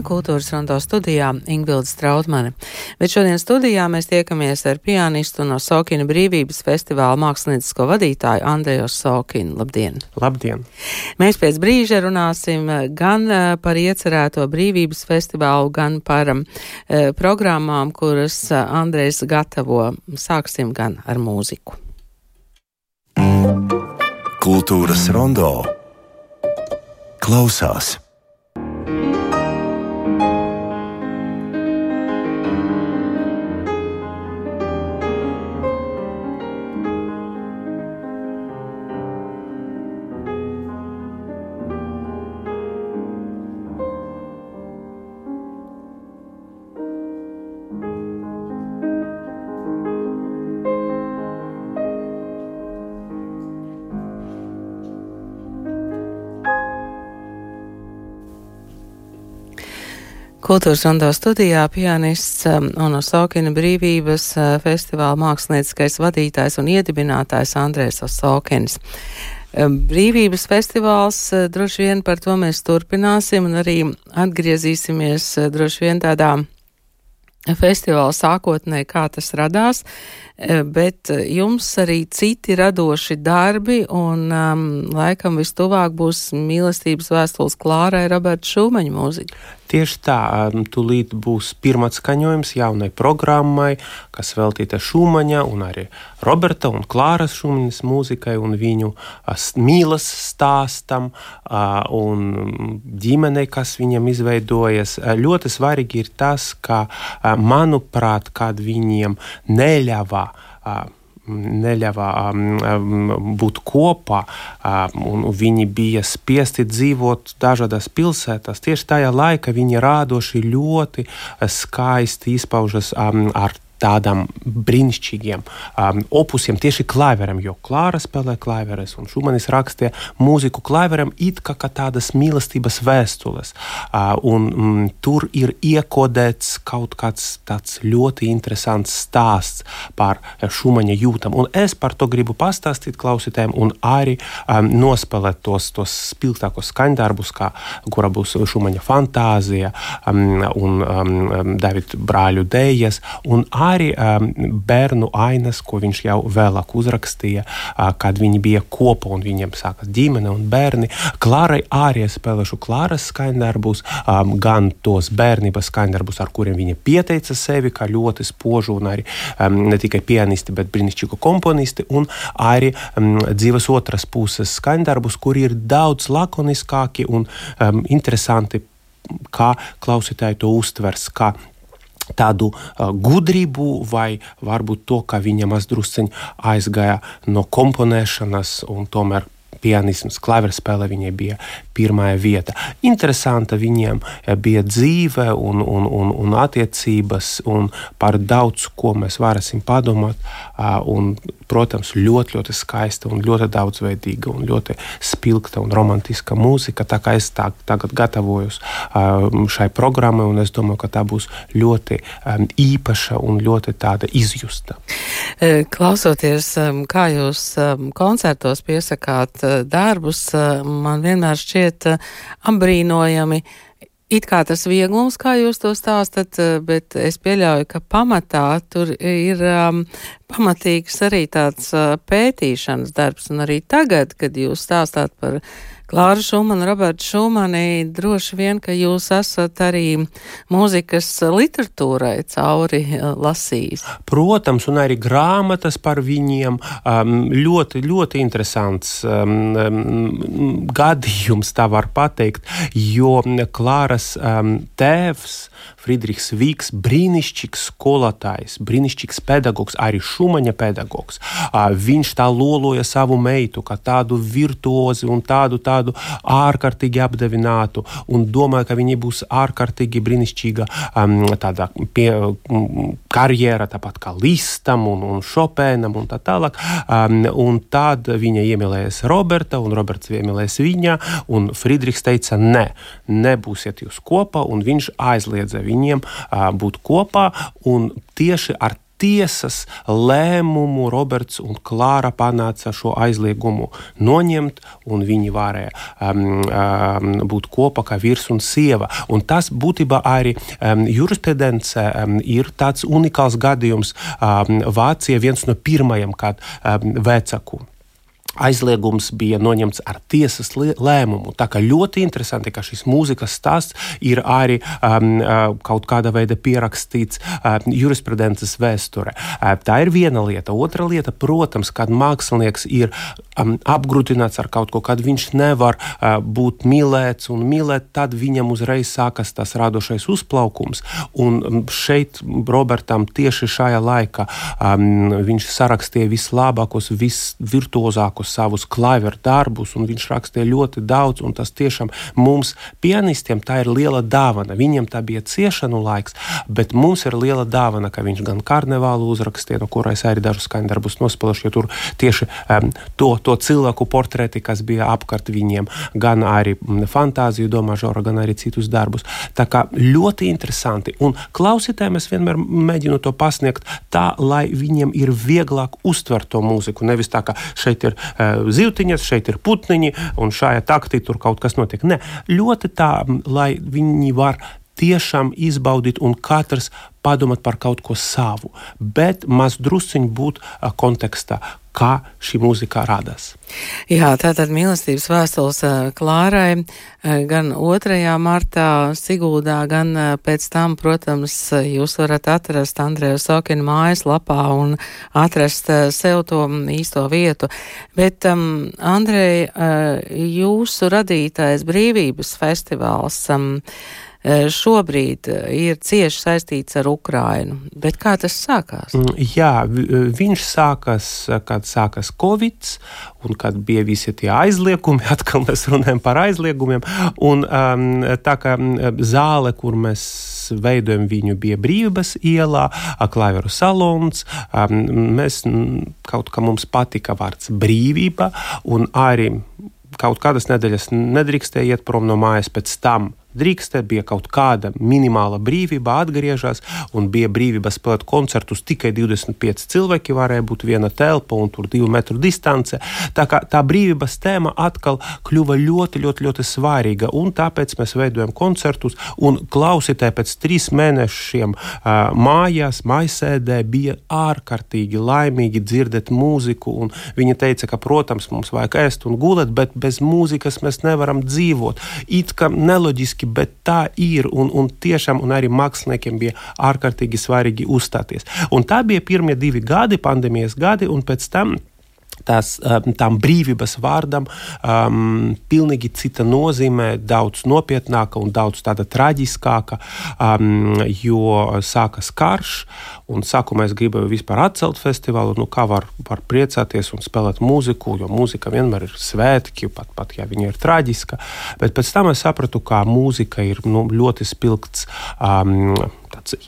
Labdien, kultūras rondo studijā Ingvilda Strautmane. Bet šodien studijā mēs tiekamies ar pianistu no Sokina brīvības festivāla māksliniecisko vadītāju Andreju Sokinu. Labdien! Labdien! Mēs pēc brīža runāsim gan eh, par iecerēto brīvības festivālu, gan par um, programmām, kuras eh, Andrejs gatavo. Sāksim gan ar mūziku. Kultūras rondo klausās. Kultūras rondo studijā pianists um, un Osokina brīvības uh, festivāla mākslinieckais vadītājs un iedibinātājs Andrēs Osokins. Um, brīvības festivāls, uh, droši vien par to mēs turpināsim un arī atgriezīsimies uh, droši vien tādā festivāla sākotnē, kā tas radās, bet jums arī citi radoši darbi, un um, laikam vistuvāk būs mīlestības vēstules Klārai Roberta Šūmeņa mūzika. Tieši tā, tūlīt būs pirmais skaņojums jaunai programmai, kas veltīta Šumaņa un arī Roberta un Klāras Šumaņas mūzikai un viņu mīlas stāstam un ģimenei, kas viņam izveidojas. Ļoti svarīgi ir tas, ka, manuprāt, kad viņiem neļāvā neļāva um, būt kopā, um, un viņi bija spiesti dzīvot dažādās pilsētās. Tieši tajā laikā viņi rādoši ļoti skaisti izpaužas um, ar tādām brīnišķīgiem um, opusiem, tieši klaveram, jo Klāra spēlē klaveres un Šumanis rakstīja mūziku klaveram it kā, kā tādas mīlestības vēstules. Uh, un mm, tur ir iekodēts kaut kāds tāds ļoti interesants stāsts par Šumaņa jūtam. Un es par to gribu pastāstīt klausītājiem un arī um, nospēlēt tos, tos spilgtākos skaņdarbus, kā kura būs Šumaņa fantāzija um, un um, Davida brāļu dējas. Un arī arī um, bērnu ainas, ko viņš jau vēlāk uzrakstīja, uh, kad viņi bija kopā un viņiem sākas ģimene un bērni. Klārai arī spēlēšu Klāras skaņdarbus, um, gan tos bērnības skaņdarbus, ar kuriem viņa pieteica sevi, kā ļoti spožu un arī um, ne tikai pianisti, bet brīnišķīgu komponisti, un arī um, dzīves otras puses skaņdarbus, kuri ir daudz lakoniskāki un um, interesanti kā klausītāji to uztvers, kā tādu uh, gudrību, vai varbūt to, ka viņa mazdrusciņi aizgāja no komponēšanas un tomēr pianisms, klaverspēle viņai bija pirmā vieta. Interesanta viņiem bija dzīve un, un, un, un attiecības, un par daudz ko mēs varēsim padomāt. Un, protams, ļoti, ļoti skaista un ļoti daudzveidīga un ļoti spilgta un romantiska mūzika. Tā kā es tā, tagad gatavojos šai programmai, un es domāju, ka tā būs ļoti īpaša un ļoti tāda izjusta. E, klausoties, kā jūs koncertos piesakāt darbus, e, man vienmēr šķiet apbrīnojami. It kā tas vieglums, kā jūs to stāstat, eh, bet es pieļauju, ka pamatā tur ir um, pamatīgs arī tāds uh, pētīšanas darbs, un arī tagad, kad jūs stāstāt par Klāra Šumana, Roberta Šumani, droši vien, ka jūs esat arī mūzikas literatūrai cauri eh, lasījis. Protams, un arī grāmatas par viņiem ļoti, ļoti interesants um, um, gadījums, tā var pateikt, jo Klāras tēvs Friedrichs Vīks, brīnišķīgs skolotājs, brīnišķīgs pedagogs, arī Šumaņa pedagogs. Viņš tā loloja savu meitu, kā tādu virtuozi un tādu, tādu ārkārtīgi apdevinātu, un domāja, ka viņa būs ārkārtīgi brīnišķīga tādā pie, karjera, tāpat kā Listam un, un Šopēnam un tā tālāk. Un tad viņa iemīlējās Roberta, un Roberts iemīlējās viņa, un Friedrichs teica, nē, nebūsiet jūs kopā, un viņš aizliedza viņiem būt kopā, un tieši ar tiesas lēmumu Roberts un Klāra panāca šo aizliegumu noņemt, un viņi varēja um, um, būt kopā kā vīrs un sieva. Un tas būtībā arī um, jurisprudence um, ir tāds unikāls gadījums. Um, Vācija viens no pirmajiem, kad um, vecāku aizliegums bija noņemts ar tiesas lēmumu. Tā kā ļoti interesanti, ka šis mūzikas stāsts ir arī um, uh, kaut kāda veida pierakstīts um, jurisprudences vēsturē. Uh, tā ir viena lieta. Otra lieta, protams, kad mākslinieks ir um, apgrūtināts ar kaut ko, kad viņš nevar uh, būt mīlēts un mīlēt, tad viņam uzreiz sākas tas radošais uzplaukums. Un um, šeit Robertam tieši šajā laikā um, viņš sarakstīja vislabākos, visvirtuozākos savus klaveru darbus, un viņš rakstīja ļoti daudz. Tas tiešām mums, pianistiem, tā ir liela dāvana. Viņam tā bija ciešanu laiks, bet mums ir liela dāvana, ka viņš gan karnevālu uzrakstīja, no kuras arī dažus skaņdarbus nospēlējuši, jo tur tieši um, to, to cilvēku portreti, kas bija apkārt viņiem, gan arī fantāziju domāžora, gan arī citus darbus. Tā kā ļoti interesanti. Un klausītājiem es vienmēr mēģinu to pasniegt tā, lai viņiem ir vieglāk uztvert to mūziku. Nevis tā, ka šeit ir zivtiņas, šeit ir putniņi, un šajā taktī tur kaut kas notiek. Nē, ļoti tā, lai viņi var tiešām izbaudīt un katrs padomāt par kaut ko savu, bet maz drusciņi būt kontekstā, kā šī mūzika radās. Jā, tātad mīlestības vēstules Klārai gan 2. martā Siguldā, gan pēc tam, protams, jūs varat atrast Andreja Sokina mājaslapā un atrast sev to īsto vietu. Bet, um, Andrej, jūsu radītais brīvības festivāls. Um, šobrīd eh, ir cieši saistīts ar Ukrainu. Bet kā tas sākās? Mm, jā, eh, viņš sākās, kad sākās Covid, un kad bija visi tie aizliegumi, atkal mēs runājam par aizliegumiem. Un, um, tā kā mm, zāle, kur mēs veidojam viņu, bija brīvības ielā, klaveru salons. Um, mēs kaut kā mums patika vārds brīvība, un arī kaut kādas nedēļas nedrīkstēja iet prom no mājas pēc tam drīkstē, bija kaut kāda minimāla brīvība, atgriežas, un bija brīvība spēlēt koncertus. Tikai 25 cilvēki varēja būt viena telpa un tur divu metru distance. Tā kā tā brīvības tēma atkal kļuva ļoti, ļoti, ļoti svarīga, un tāpēc mēs veidojam koncertus, klausītāji pēc trīs mēnešiem uh, mājās, maisēdē bija ārkārtīgi laimīgi dzirdēt mūziku, un viņi teica, ka, protams, mums vajag ēst un gulēt, bet bez mūzikas mēs nevaram dzīvot. It kā neloģiski būtiski, bet tā ir. Un, un tiešām un arī māksliniekiem bija ārkārtīgi svarīgi uzstāties. Un tā bija pirmie divi gadi, pandēmijas gadi, un pēc tam tās, um, tām brīvības vārdam um, pilnīgi cita nozīme, daudz nopietnāka un daudz tāda traģiskāka, um, jo sākas karš. Un sākumā es gribēju vispār atcelt festivālu, nu, kā var, var priecāties un spēlēt mūziku, jo mūzika vienmēr ir svētki, pat, pat ja viņa ir traģiska. Bet pēc tam es sapratu, ka mūzika ir nu, ļoti spilgts um,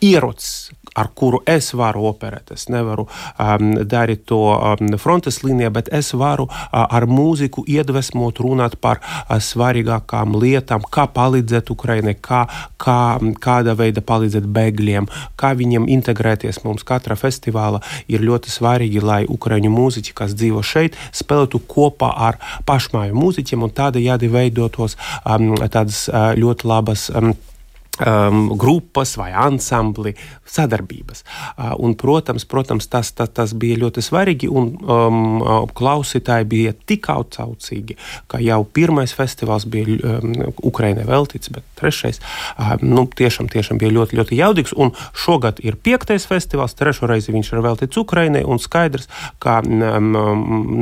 ierocis, ar kuru es varu operēt. Es nevaru um, darīt to um, frontes līnijā, bet es varu uh, ar mūziku iedvesmot, runāt par uh, svarīgākām lietām, kā palīdzēt Ukraiņai, kā, kā, kāda veida palīdzēt bēgļiem, kā viņiem integrēties. Mums katra festivāla ir ļoti svarīgi, lai Ukraiņu mūziķi, kas dzīvo šeit, spēlētu kopā ar pašmāju mūziķiem un tādējādi veidotos um, tādas uh, ļoti labas. Um, um, grupas vai ansambli sadarbības. Uh, un, protams, protams tas, tas, tas bija ļoti svarīgi, un um, uh, klausītāji bija tik atsaucīgi, ka jau pirmais festivāls bija um, Ukrainai veltīts, bet trešais uh, nu, tiešām, tiešām bija ļoti, ļoti jaudīgs. Un šogad ir piektais festivāls, trešo reizi viņš ir veltīts Ukrainai, un skaidrs, ka um,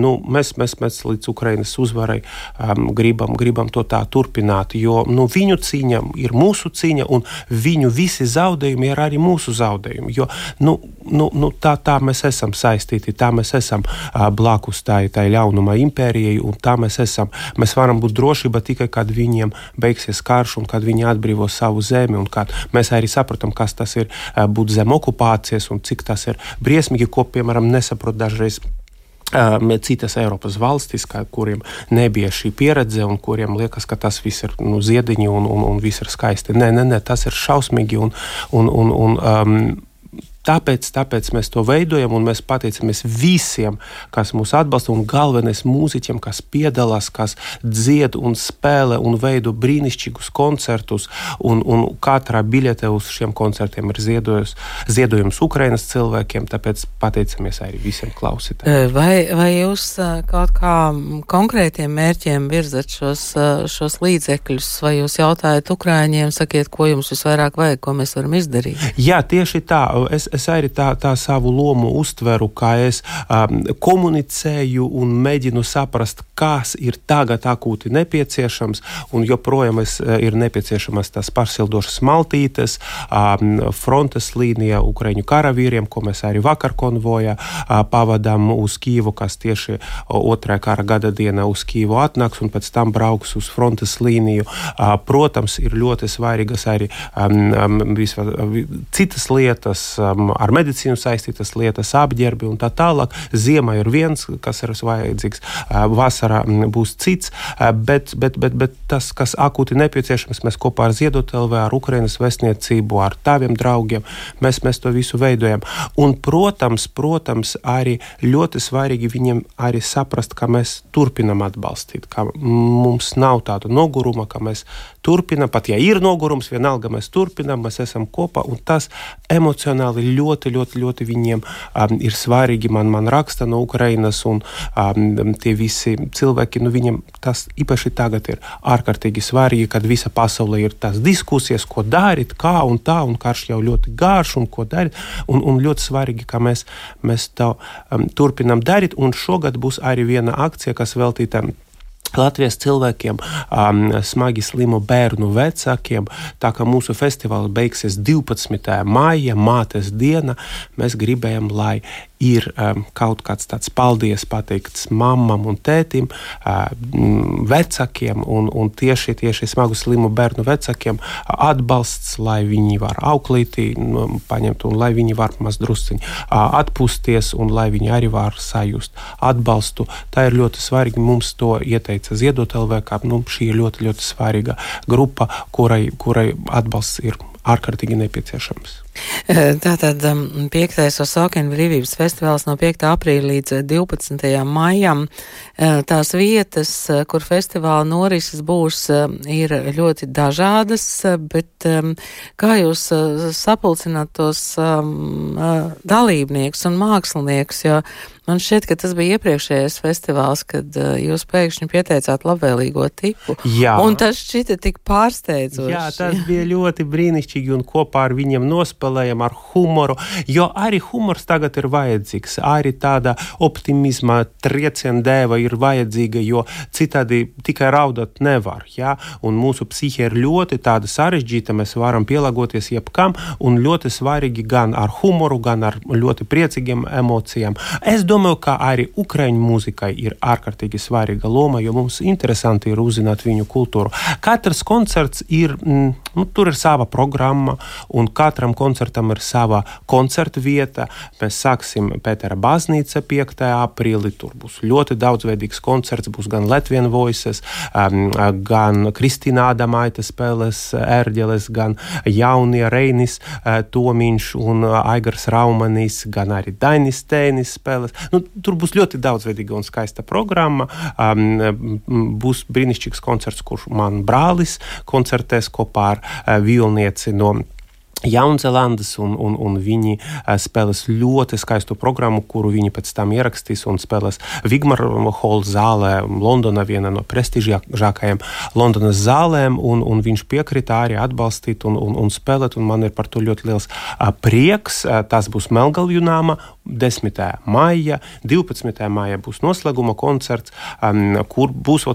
nu, mēs, mēs, mēs līdz Ukrainas uzvarai um, gribam, gribam to tā turpināt, jo nu, viņu cīņa ir mūsu cīņa un viņu visi zaudējumi ir arī mūsu zaudējumi. Jo nu, nu, nu, tā, tā mēs esam saistīti, tā mēs esam uh, blakus tai, tai ļaunuma impērijai, un tā mēs esam. Mēs varam būt drošība tikai, kad viņiem beigsies karš un kad viņi atbrīvos savu zemi, un kad mēs arī saprotam, kas tas ir uh, būt zem okupācijas un cik tas ir briesmīgi, ko, piemēram, nesaprot dažreiz citas Eiropas valstis, kā, kuriem nebija šī pieredze un kuriem liekas, ka tas viss ir nu, ziediņi un, un, un viss ir skaisti. Nē, nē, nē, tas ir šausmīgi un, un, un, un um, Tāpēc, tāpēc mēs to veidojam, un mēs pateicamies visiem, kas mūs atbalsta, un galvenais mūziķiem, kas piedalās, kas dzied un spēlē un veido brīnišķīgus koncertus. Un, un katrā biļete uz šiem koncertiem ir ziedojums Ukrainas cilvēkiem, tāpēc pateicamies arī visiem klausītājiem. Vai, vai jūs kaut kā konkrētiem mērķiem virzat šos, šos līdzekļus, vai jūs jautājat Ukraiņiem, sakiet, ko jums visvairāk vajag, ko mēs varam izdarīt? Jā, tieši tā. Es, es arī tā, tā savu lomu uztveru, kā es um, komunicēju un mēģinu saprast, kas ir tagad akūti nepieciešams. Un joprojām es, eh, ir nepieciešamas tās pārsildošas maltītes, um, frontes līnija Ukraiņu karavīriem, ko mēs arī vakar konvojā uh, pavadām uz Kīvu, kas tieši otrajā kara gada dienā uz Kīvu atnāks un pēc tam brauks uz frontes līniju. Uh, protams, ir ļoti svarīgas arī um, um, visva, citas lietas. Um, ar medicīnu saistītas lietas, apģērbi un tā tālāk. Ziemā ir viens, kas ir vajadzīgs, vasarā būs cits, bet, bet, bet, bet tas, kas akūti nepieciešams, mēs kopā ar Ziedot LV, ar Ukrainas vēstniecību, ar taviem draugiem, mēs, mēs to visu veidojam. Un, protams, protams, arī ļoti svarīgi viņiem arī saprast, ka mēs turpinam atbalstīt, ka mums nav tāda noguruma, ka mēs turpinam, pat ja ir nogurums, vienalga mēs turpinam, mēs esam kopā, un tas emocionāli ļoti, ļoti, ļoti viņiem um, ir svarīgi. Man, man raksta no Ukrainas, un um, tie visi cilvēki, nu, viņiem tas īpaši tagad ir ārkārtīgi svarīgi, kad visa pasaule ir tās diskusijas, ko darīt, kā un tā, un karš jau ļoti garš, un ko darīt. Un, un ļoti svarīgi, ka mēs, mēs to um, turpinam darīt, un šogad būs arī viena akcija, kas veltīta Latvijas cilvēkiem, um, smagi slimu bērnu vecākiem. Tā kā mūsu festivāls beigsies 12. maija, mātes diena, mēs gribējām, lai ir um, kaut kāds tāds paldies pateikts mammam un tētim, uh, vecākiem un, un tieši, tieši smagu slimu bērnu vecākiem atbalsts, lai viņi var auklīti nu, paņemt un lai viņi var mazdrusciņi uh, atpūsties un lai viņi arī var sajust atbalstu. Tā ir ļoti svarīgi. Mums to ieteica Ziedot LV, kā nu, šī ir ļoti, ļoti svarīga grupa, kurai, kurai atbalsts ir ārkārtīgi nepieciešams. Tātad 5. Osākena brīvības festivāls no 5. aprīļa līdz 12. maijam. Tās vietas, kur festivāla norises būs, ir ļoti dažādas, bet kā jūs sapulcināt tos dalībniekus un māksliniekus, jo Man šķiet, ka tas bija iepriekšējais festivāls, kad uh, jūs pēkšņi pieteicāt labvēlīgo tipu. Jā. Un tas šķita tik pārsteidzoši. Jā, tas jā. bija ļoti brīnišķīgi un kopā ar viņiem nospēlējām ar humoru, jo arī humors tagad ir vajadzīgs. Arī tāda optimisma trieciena dēva ir vajadzīga, jo citādi tikai raudāt nevar. Jā? Un mūsu psihe ir ļoti sarežģīta, mēs varam pielāgoties jebkam un ļoti svarīgi gan ar humoru, gan ar ļoti priecīgiem emocijām. Es domāju, ka arī ukraiņu mūzikai ir ārkārtīgi svarīga loma, jo mums interesanti ir uzzināt viņu kultūru. Katrs koncerts ir, mm, nu, tur ir sava programma, un katram koncertam ir sava koncerta vieta. Mēs sāksim Pētera baznīca 5. aprīlī, tur būs ļoti daudzveidīgs koncerts, būs gan Latvijas voices, um, gan Kristīna Adamaita spēles ērģeles, gan jaunie Reinis uh, Tomiņš un Aigars Raumanis, gan arī Dainis Tēnis spēles. Nu, tur būs ļoti daudzveidīga un skaista programma. Um, būs brīnišķīgs koncerts, kurš man brālis koncertēs kopā ar uh, violnieci no Jaunzēlandes, un, un, un viņi uh, spēlēs ļoti skaistu programmu, kuru viņi pēc tam ierakstīs un spēlēs Vigmara Hola zālē, Londonā, viena no prestižākajām Londonas zālēm, un, un viņš piekrita arī atbalstīt un, un, un spēlēt, un man ir par to ļoti liels uh, prieks. Uh, tas būs Melngalju nama 10. maija, 12. maija būs noslēguma koncerts, um, kur būs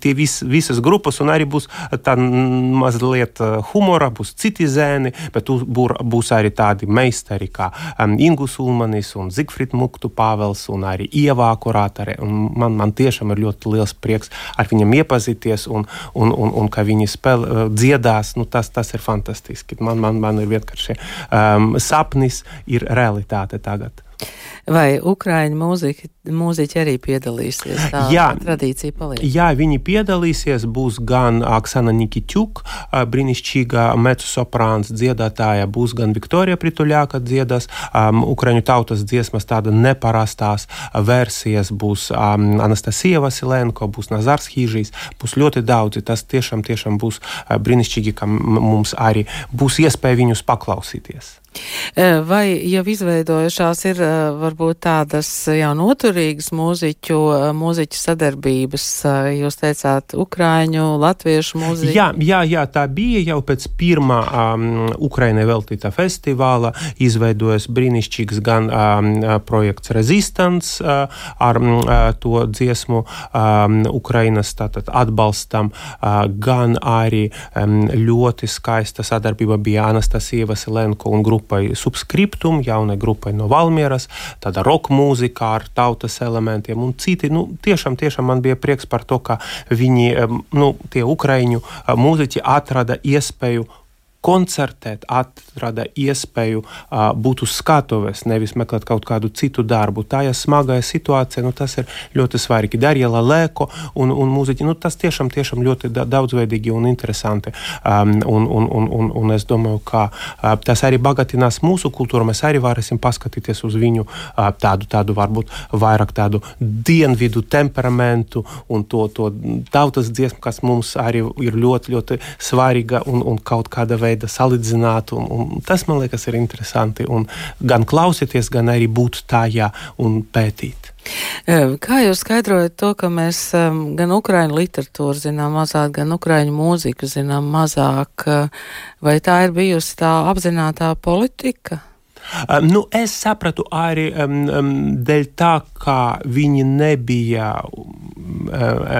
tie vis, visas grupas, un arī būs tā mazliet humora, būs citi zēni, bet būs arī tādi meistari kā um, Ingus Ulmanis un Zigfrid Muktu Pāvels un arī Ievā kurātare. Man, man tiešām ir ļoti liels prieks ar viņiem iepazīties un, un, un, un ka viņi spēl, uh, dziedās. Nu, tas, tas ir fantastiski. Man, man, man ir vienkārši um, sapnis, ir realitāte tagad. Vai Ukraiņu mūziķi, mūziķi arī piedalīsies? Tā Jā. tradīcija paliek. Jā, viņi piedalīsies. Būs gan Aksana Nikitjuk, brīnišķīga mecosoprāns dziedātāja, būs gan Viktorija Prituļāka dziedas, um, Ukraiņu tautas dziesmas tāda neparastās versijas, būs um, Anastasija Vasilenko, būs Nazars Hīžīs, būs ļoti daudzi. Tas tiešām, tiešām būs brīnišķīgi, ka mums arī būs iespēja viņus paklausīties. Vai jau izveidojušās ir varbūt tādas jau noturīgas mūziķu, mūziķu sadarbības? Jūs teicāt, Ukraiņu, Latviešu mūziķu? Jā, jā, jā, tā bija jau pēc pirmā um, Ukrainai veltīta festivāla. Izveidojas brīnišķīgs gan um, projekts Resistance uh, ar um, to dziesmu um, Ukrainas tātad, atbalstam, uh, gan arī um, ļoti skaista sadarbība bija Anastasija Vasilenko un grupa grupai Subscriptum, jaunai grupai no Valmieras, tāda roka mūzika ar tautas elementiem un citi. Nu, tiešām, tiešām man bija prieks par to, ka viņi, nu, tie ukraiņu mūziķi atrada iespēju koncertēt, atrada iespēju uh, būt uz skatuves, nevis meklēt kaut kādu citu darbu. Tā ir smagā situācija, nu, tas ir ļoti svarīgi. Darīja Lēko un, un mūziķi, nu, tas tiešām, tiešām ļoti daudzveidīgi un interesanti. Um, un, un, un, un, un es domāju, ka uh, tas arī bagātinās mūsu kultūru. Mēs arī varēsim paskatīties uz viņu uh, tādu, tādu varbūt vairāk tādu dienvidu temperamentu un to, to tautas dziesmu, kas mums arī ir ļoti, ļoti svarīga un, un kaut kāda veida veida salīdzināt. Un, un tas man liekas ir interesanti. Gan klausīties, gan arī būt tajā un pētīt. Kā jūs skaidrojat to, ka mēs gan ukraiņu literatūru zinām mazāk, gan ukraiņu mūziku zinām mazāk? Vai tā ir bijusi tā apzinātā politika? Um, nu, es sapratu arī um, um, dēļ tā, ka viņi nebija um,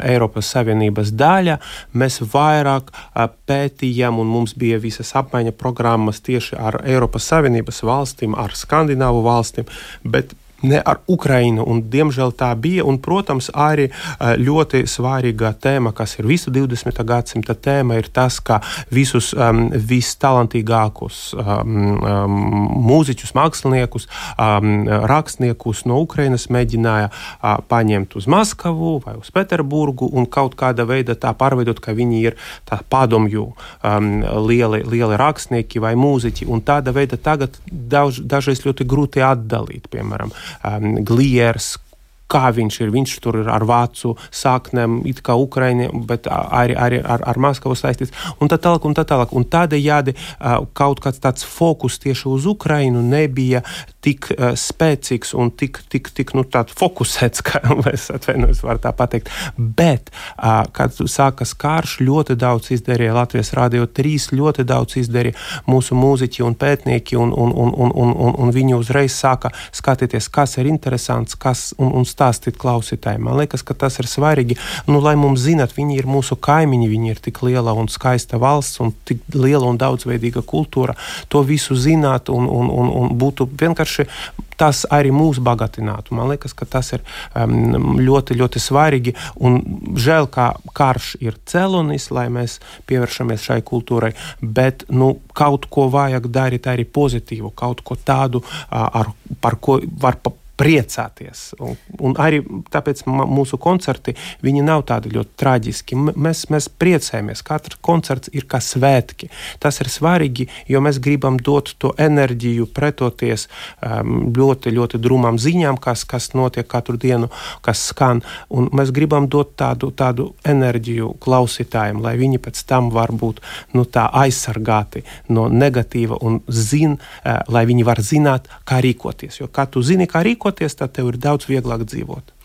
Eiropas Savienības daļa. Mēs vairāk uh, pētījām, un mums bija visas apmaiņa programmas tieši ar Eiropas Savienības valstīm, ar Skandināvu valstīm. Bet ne ar Ukrainu. Un, diemžēl tā bija. Un, protams, arī eh, ļoti svarīga tēma, kas ir visu 20. gadsimta tēma, ir tas, ka visus um, vistalantīgākos um, um, mūziķus, māksliniekus, um, rakstniekus no Ukrainas mēģināja uh, paņemt uz Maskavu vai uz Pēterburgu un kaut kādā veidā tā pārveidot, ka viņi ir padomju um, lieli, lieli rakstnieki vai mūziķi. Un tāda veida tagad daudz, dažreiz ļoti grūti atdalīt, piemēram, um, Gliers, kā viņš ir. Viņš tur ir ar vācu saknēm, it kā Ukraiņa, bet arī, arī ar, ar Maskavu saistīts. Un tā tālāk, un tā tālāk. Un tādējādi kaut kāds tāds fokus tieši uz Ukrainu nebija tik uh, spēcīgs un tik, tik, tik nu, fokusēts, kā es atvainojos, var tā pateikt. Bet, uh, kad sākas karš, ļoti daudz izdarīja Latvijas Rādio 3, ļoti daudz izdarīja mūsu mūziķi un pētnieki, un, un, un, un, un, un, un viņi uzreiz sāka skatīties, kas ir interesants, kas un, un stāstīt klausītājiem. Man liekas, ka tas ir svarīgi, nu, lai mums zinat, viņi ir mūsu kaimiņi, viņi ir tik liela un skaista valsts un tik liela un daudzveidīga kultūra. To visu zināt un, un, un, un būtu vienkārši tas arī mūs bagātinātu. Man liekas, ka tas ir um, ļoti, ļoti svarīgi. Un žēl, ka karš ir celonis, lai mēs pievēršamies šai kultūrai, bet nu, kaut ko vajag darīt arī pozitīvu, kaut ko tādu, ar, par ko var priecāties. Un, un arī tāpēc mūsu koncerti nav tādi ļoti traģiski. Mēs, mēs priecājamies. Katrs koncerts ir kā svētki. Tas ir svarīgi, jo mēs gribam dot to enerģiju, pretoties um, ļoti, ļoti drūmām ziņām, kas, kas notiek katru dienu, kas skan. Un mēs gribam dot tādu, tādu enerģiju klausītājiem, lai viņi pēc tam var būt nu, aizsargāti no negatīva un zin, uh, lai viņi var zināt, kā rīkoties. Jo kā tu zini, kā rīkoties, rīkoties, tad tev ir daudz vieglāk dzīvot.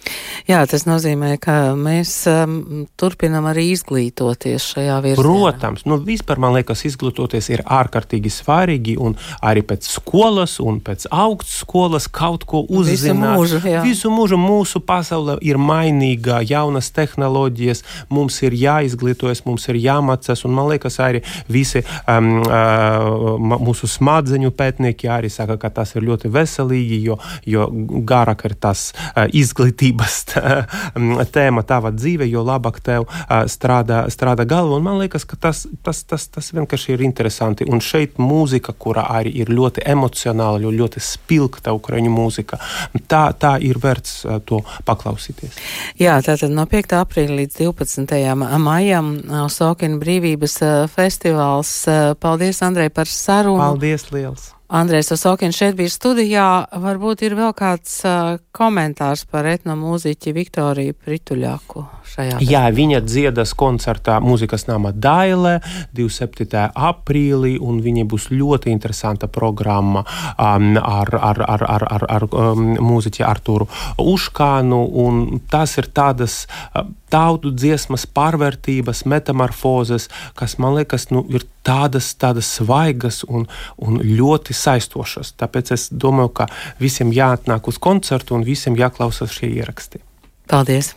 Jā, tas nozīmē, ka mēs um, turpinam arī izglītoties šajā virzienā. Protams, nu, vispār man liekas, izglītoties ir ārkārtīgi svarīgi un arī pēc skolas un pēc augstskolas kaut ko uzzināt. Visu mūžu, jā. Visu mūžu mūsu pasaule ir mainīga, jaunas tehnoloģijas, mums ir jāizglītojas, mums ir jāmācās, un man liekas, arī visi um, uh, mūsu smadzeņu pētnieki arī saka, ka tas ir ļoti veselīgi, jo, jo garāk ir tas uh, izglītība brīvības tēma tava dzīve, jo labāk tev strādā, strādā galva. Un man liekas, ka tas, tas, tas, tas vienkārši ir interesanti. Un šeit mūzika, kura arī ir ļoti emocionāla, ļoti spilgta ukraiņu mūzika, tā, tā ir vērts to paklausīties. Jā, tātad no 5. aprīļa līdz 12. maijam Sokina brīvības festivāls. Paldies, Andrej, par sarunu. Paldies, liels! Andrēs Osokins šeit bija studijā. Varbūt ir vēl kāds uh, komentārs par etnomūziķi Viktoriju Prituļāku šajā. Jā, viņa dziedas koncertā mūzikas nama Dailē 27. aprīlī, un viņa būs ļoti interesanta programma um, ar, ar, ar, ar, ar, ar um, mūziķi Arturu Uškānu, un tas ir tādas uh, tautu dziesmas pārvērtības, metamorfozes, kas man liekas, nu, ir tādas, tādas svaigas un, un ļoti saistošas. Tāpēc es domāju, ka visiem jāatnāk uz koncertu un visiem jāklausās šie ieraksti. Paldies!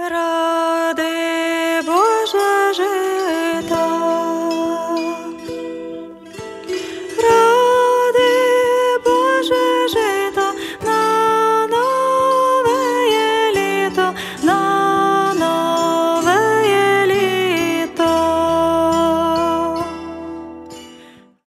Rade Bože, že...